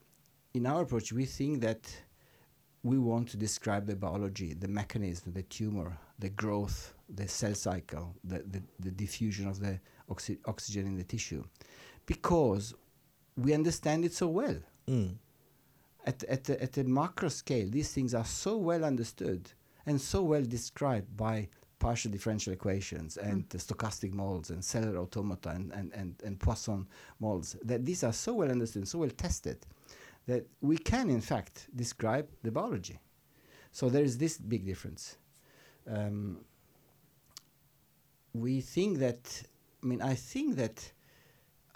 in our approach, we think that we want to describe the biology, the mechanism, the tumor, the growth, the cell cycle, the, the, the diffusion of the oxy- oxygen in the tissue, because we understand it so well Mm. at, at, the, at the macro scale, these things are so well understood and so well described by partial differential equations and the stochastic models and cellular automata and, and, and, and Poisson models that these are so well understood, and so well tested that we can in fact describe the biology. So there is this big difference. Um, we think that, I mean, I think that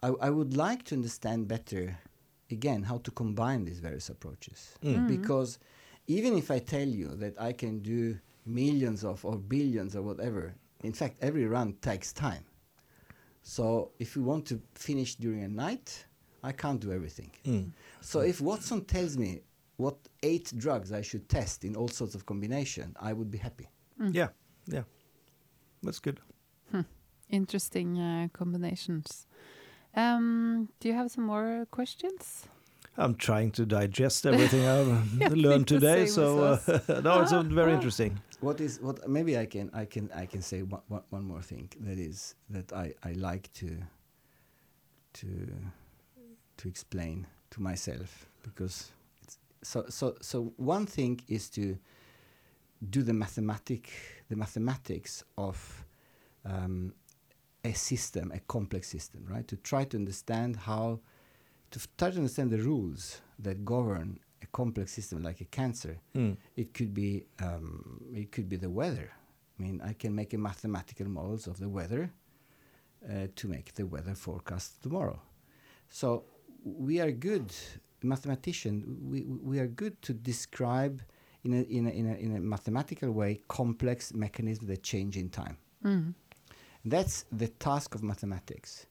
I, I would like to understand better, again, how to combine these various approaches. Mm. Mhm. Because even if I tell you that I can do millions of or billions or whatever, in fact, every run takes time. So if we want to finish during a night, I can't do everything. Mm. So if Watson tells me what eight drugs I should test in all sorts of combination, I would be happy. Yeah, yeah. That's good. Interesting uh, combinations. Um, do you have some more questions? I'm trying to digest everything I've Yeah, learned today. So as uh, no, it's uh, very interesting. What is what? Maybe I can I can I can say one, one, one more thing. That is that I, I like to to to explain to myself because it's so so so one thing is to do the mathematic the mathematics of um, a system a complex system right to try to understand how to f- try to understand the rules that govern a complex system like a cancer Mm. it could be um, it could be the weather. I mean, I can make a mathematical models of the weather uh, to make the weather forecast tomorrow. So we are good mathematician. We we are good to describe in a in a in a, in a mathematical way complex mechanisms that change in time. Mm. That's the task of mathematics.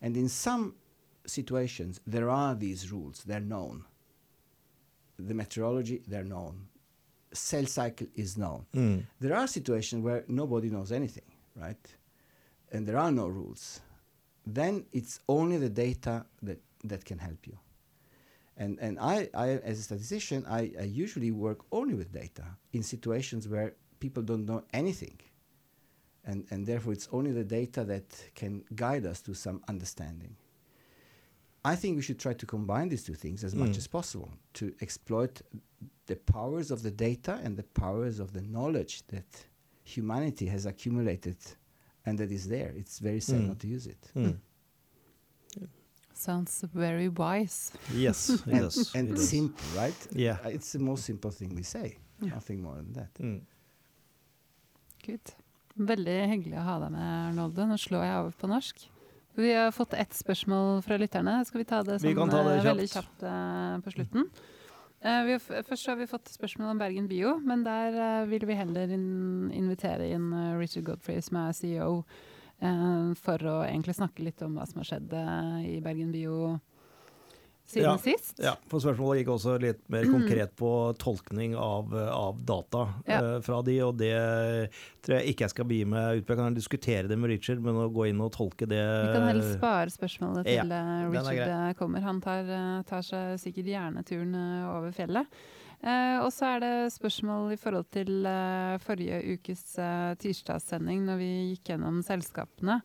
And in some situations, there are these rules, they're known. The meteorology, they're known. Cell cycle is known. Mm. There are situations where nobody knows anything, right? And there are no rules. Then it's only the data that, that can help you. And, and I, I, as a statistician, I, I usually work only with data in situations where people don't know anything. And, and therefore, it's only the data that can guide us to some understanding. I think we should try to combine these two things as much Mm. as possible to exploit the powers of the data and the powers of the knowledge that humanity has accumulated and that is there. It's very sad Mm. not to use it. Mm. Sounds very wise. Yes, it And, does. and it does. simple, right? Yeah. It's the most simple thing we say. Yeah. Nothing more than that. Mm. Good. Veldig hyggelig å ha deg med, Arnolde. Nå slår jeg over på norsk. Vi har fått ett spørsmål fra lytterne. Skal vi ta det Vi sånn ta det kjapt. veldig kjapt. eh, på slutten? Uh, vi har, først har vi fått spørsmål om Bergen Bio, men der uh, vil vi heller in invitere inn eh, Richard Godfrey, som er CEO, eh, for å egentlig snakke litt om hva som har skjedd eh, i Bergen Bio siden Ja, sist. Ja, for spørsmålet gikk også litt mer konkret på tolkning av, av data Ja. uh, fra de, og det tror jeg ikke jeg skal begi meg ut på. Jeg kan diskutere det med Richard, men å gå inn og tolke det Vi kan helst spare spørsmålet til ja, er Richard eh, kommer. Han tar, eh, tar seg sikkert gjerne turen eh, over fjellet. Uh, og så er det spørsmål i forhold til uh, forrige ukes eh, tirsdagssending, når vi gikk gjennom selskapene.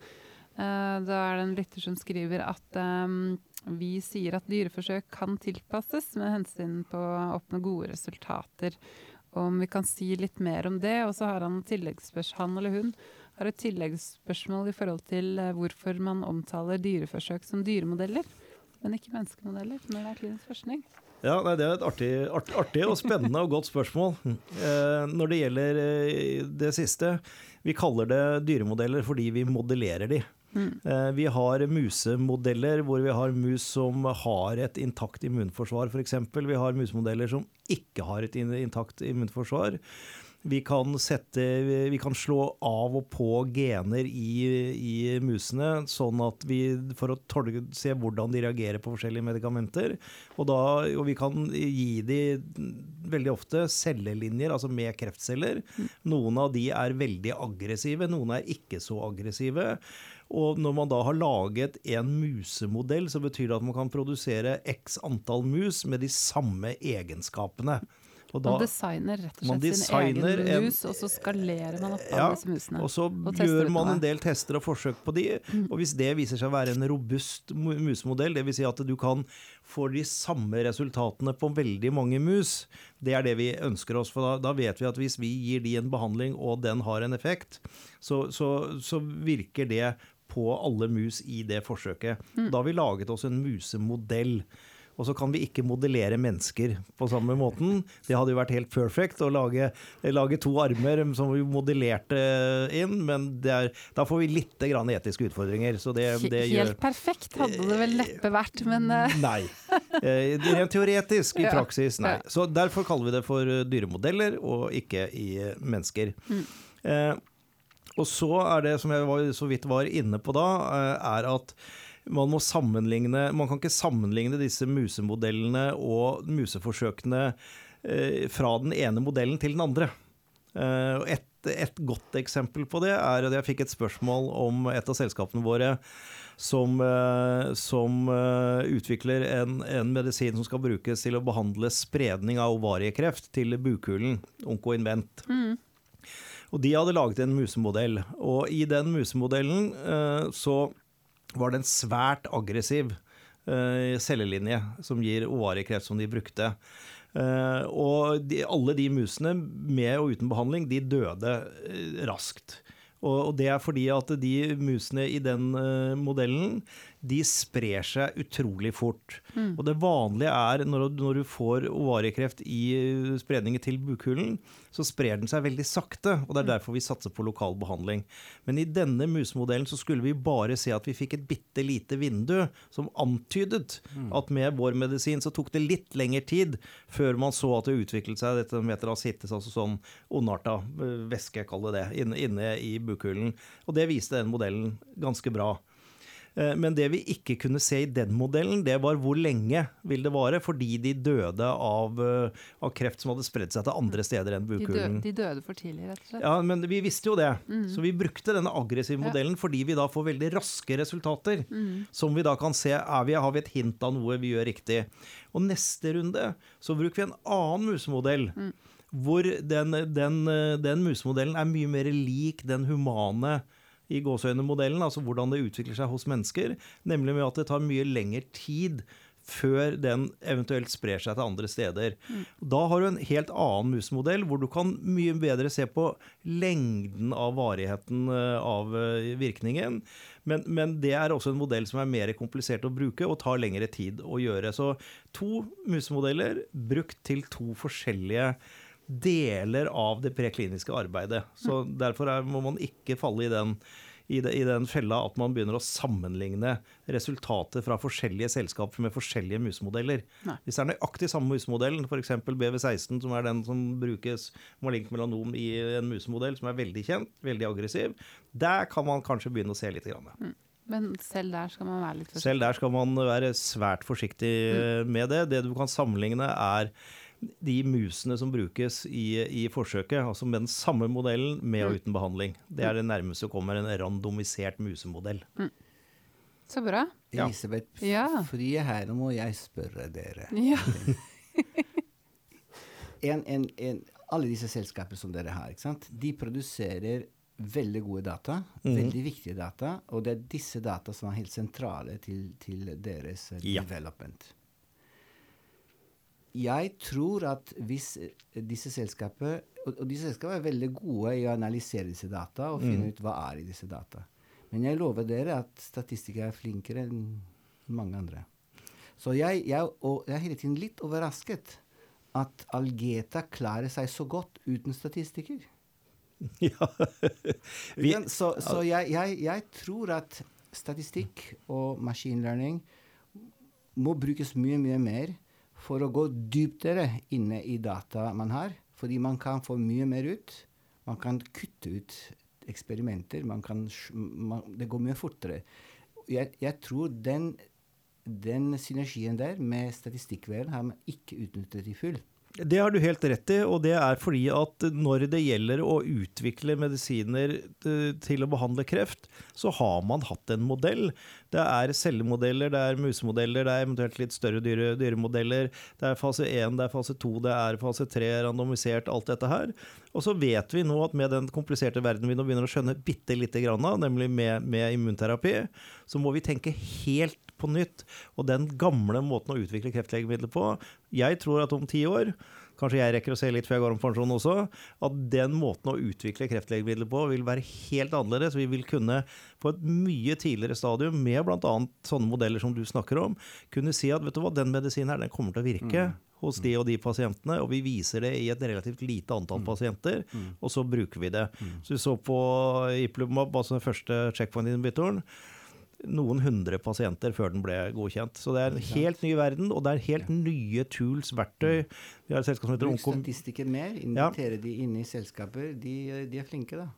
Eh, da er det en lytter som skriver at um, vi sier at dyreforsøk kan tilpasses med hensyn på å oppnå gode resultater. Om vi kan si litt mer om det. Og så har han han eller hun har et tilleggsspørsmål i forhold til eh, hvorfor man omtaler dyreforsøk som dyremodeller, men ikke menneskemodeller når det er klinisk forskning. Ja, nei, Det er et artig, art, artig og spennende og godt spørsmål. Eh, når det gjelder eh, det siste, vi kaller det dyremodeller fordi vi modellerer de. Mm. Eh, vi har musemodeller hvor vi har mus som har et intakt immunforsvar, f.eks. Vi har musemodeller som ikke har et intakt immunforsvar. Vi kan, sette, vi kan slå av og på gener i, i musene, sånn at vi, for å tolke, se hvordan de reagerer på forskjellige medikamenter. Og, da, og vi kan gi de veldig ofte cellelinjer, altså med kreftceller. Noen av de er veldig aggressive, noen er ikke så aggressive. Og når man da har laget en musemodell, så betyr det at man kan produsere x antall mus med de samme egenskapene. Og da, man designer rett og slett sin egen mus, og så skalerer man opp Ja, alle disse musene. og så og gjør man en del tester og forsøk på de, og hvis det viser seg å være en robust mu- musemodell, dvs. Si at du kan få de samme resultatene på veldig mange mus, det er det vi ønsker oss. For da, da vet vi at hvis vi gir de en behandling og den har en effekt, så, så, så virker det på alle mus i det forsøket. Mm. Da har vi laget oss en musemodell. Og så kan vi ikke modellere mennesker på samme måten. Det hadde jo vært helt perfect å lage, lage to armer som vi modellerte inn, men det er, da får vi litt grann etiske utfordringer. Så det, det Helt perfekt hadde det vel neppe vært, men eh, Nei. Eh, Rent teoretisk, i praksis, nei. Så derfor kaller vi det for eh, dyremodeller, og ikke i eh, mennesker. Mm. Og så er det, som jeg var, så vidt var inne på da, eh, er at man må sammenligne Man kan ikke sammenligne disse musemodellene og museforsøkene eh, fra den ene modellen til den andre. Eh, et, et godt eksempel på det er at jeg fikk et spørsmål om et av selskapene våre som, som utvikler en, en medisin som skal brukes til å behandle spredning av ovariekreft til bukhulen, Oncoinvent. mm, Og de hadde laget en musemodell, og i den musemodellen eh, så var det en svært aggressiv eh, cellelinje som gir ovariekreft som de brukte. Eh, og de, alle de musene, med og uten behandling, de døde eh, raskt. Og, og det er fordi at de musene i den eh, modellen, de sprer seg utrolig fort. mm. Og det vanlige er når, når du får ovariekreft i spredningen til bukhulen, så sprer den seg veldig sakte. og Det er derfor vi satser på lokal behandling. Men i denne musemodellen så skulle vi bare se at vi fikk et bitte lite vindu som antydet at med vår medisin så tok det litt lengre tid før man så at det utviklet seg dette som heter ascites, altså sånn ondarta eh, væske, kall det det, inne, inne i bukhulen. Og det viste den modellen ganske bra. Eh, men det vi ikke kunne se i den modellen, det var hvor lenge vil det vare, fordi de døde av, eh, av kreft som hadde spredd seg til andre steder enn De, bukhulen. de døde for tidlig, rett og slett. Ja, men vi visste jo det. Mm. Så vi brukte denne aggressive Ja. modellen fordi vi da får veldig raske resultater. Mm. Som vi da kan se er vi, har vi et hint av noe vi gjør riktig. Og neste runde så bruker vi en annen musemodell. Mm. Hvor den, den, eh, den musemodellen er mye mer lik den humane i gåseøyne-modellen, altså hvordan det utvikler seg hos mennesker. Nemlig med at det tar mye lengre tid før den eventuelt sprer seg til andre steder. Da har du en helt annen musemodell, hvor du kan mye bedre se på lengden av varigheten eh, av eh, virkningen. Men, men det er også en modell som er mer komplisert å bruke og tar lengre tid å gjøre. Så to musemodeller brukt til to forskjellige deler av det prekliniske arbeidet. Så derfor er, må man ikke falle i den, i, de, i den fella at man begynner å sammenligne resultater fra forskjellige selskaper med forskjellige musemodeller. Nei. Hvis det er nøyaktig samme musemodellen, f.eks. BV16, som er den som brukes malignt melanom i en musemodell som er veldig kjent, veldig aggressiv, der kan man kanskje begynne å se litt. Grann. Men selv der skal man være litt forsiktig. Selv der skal man være svært forsiktig mm. med det. Det du kan sammenligne, er de musene som brukes i, i forsøket, altså med den samme modellen med og uten behandling. Det er det nærmeste som kommer en randomisert musemodell. Så bra. Ja. Elisabeth Ja. Frie, her nå må jeg spørre dere. Ja. En, en, en, alle disse selskapene som dere har, ikke sant? de produserer veldig gode data, Mm. veldig viktige data, og det er disse data som er helt sentrale til, til deres Ja. development. Jeg tror at hvis eh, disse selskapene og, disse selskapene er veldig gode i å analysere disse data og finne mm. ut hva er i disse data. Men jeg lover dere at statistikere er flinkere enn mange andre. Så jeg, jeg, jeg er hele tiden litt overrasket at Algeta klarer seg så godt uten statistikker. Ja. Vi, så så jeg, jeg, jeg tror at statistikk og machine learning må brukes mye, mye mer for å gå dypere inne i data man har. Fordi man kan få mye mer ut. Man kan kutte ut eksperimenter. Man kan, man, det går mye fortere. Jeg, jeg tror den, den synergien der med statistikkverdenen har man ikke utnyttet i full. Det har du helt rett i, og det er fordi at når det gjelder å utvikle medisiner eh, til å behandle kreft, så har man hatt en modell. Det er cellemodeller, det er musemodeller, det er eventuelt litt større dyre, dyremodeller. Det er fase 1, det er fase 2, det er fase 3, randomisert, alt dette her. Og så vet vi nå at med den kompliserte verden vi nå begynner å skjønne bitte lite grann av, nemlig med, med immunterapi, så må vi tenke helt på nytt. Og den gamle måten å utvikle kreftlegemidler på Jeg tror at om ti år, kanskje jeg rekker å se litt før jeg går om pensjon også, at den måten å utvikle kreftlegemidler på vil være helt annerledes. Vi vil kunne på et mye tidligere stadium, med bl.a. sånne modeller som du snakker om, kunne si at vet du hva, den medisinen her den kommer til å virke. Hos de og de pasientene, og vi viser det i et relativt lite antall pasienter. Og så bruker vi det. Så vi så på Iplumab, altså den første checkpoint-inhibitoren noen hundre pasienter før den ble godkjent. Så det er en helt ny verden, og det er helt nye tools, verktøy. Vi har et selskap som heter Bruk statistikken mer. Invitere de inn i selskaper. De, de er flinke, da.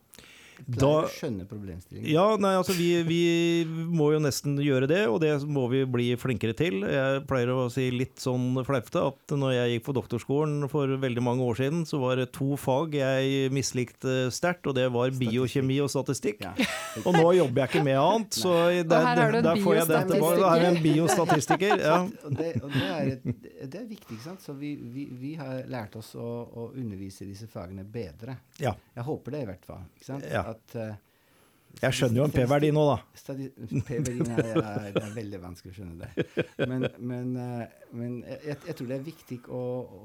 Da- å skjønne problemstillingen. Ja, nei, altså vi, vi må jo nesten gjøre det, og det må vi bli flinkere til. Jeg pleier å si litt sånn fleipete at når jeg gikk på doktorskolen for veldig mange år siden, så var det to fag jeg mislikte sterkt, og det var biokjemi og statistikk. Ja. Og nå jobber jeg ikke med annet, så der, Og her har du en der får jeg det tilbake. Da er jeg en biostatistiker. Ja. Og, det, og det, er et, det er viktig, ikke sant. Så vi, vi, vi har lært oss å, å undervise disse fagene bedre. ja. Jeg håper det, i hvert fall. Ikke sant? Ja. At, uh, Jeg skjønner jo en P-verdi nå, da. P-verdien er, er, er veldig vanskelig å skjønne det. Men, men, uh, men jeg, jeg tror det er viktig å,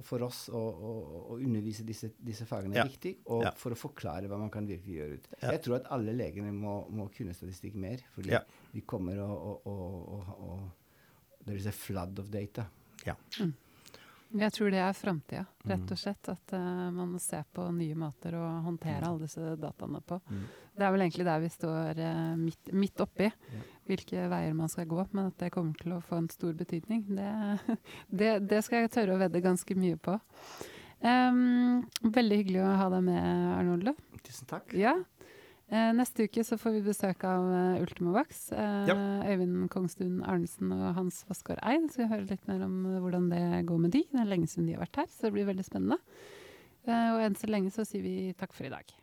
for oss å, å, å undervise disse, disse fagene. Er viktig, og Ja. For å forklare hva man kan virkelig gjøre ut. Jeg tror at alle legene må, må kunne statistikk mer. Fordi vi kommer å, å, å, å There is a flood of data. Ja. Jeg tror det er framtida, Mm. rett og slett. At uh, man ser på nye måter å håndtere alle disse dataene på. Mm. Det er vel egentlig der vi står uh, midt, midt oppi, Ja. hvilke veier man skal gå. Men at det kommer til å få en stor betydning, det, det, det skal jeg tørre å vedde ganske mye på. Um, veldig hyggelig å ha deg med, Arnoldo. Tusen takk. Ja. Eh, neste uke så får vi besøk av uh, Ultimovax. Eh, Øyvind Kongstuen Arnesen og Hans Vassgård Eid. Så vi hører litt mer om hvordan det går med de. Det er lenge siden de har vært her, så det blir veldig spennende. Eh, og enn så lenge så sier vi takk for i dag.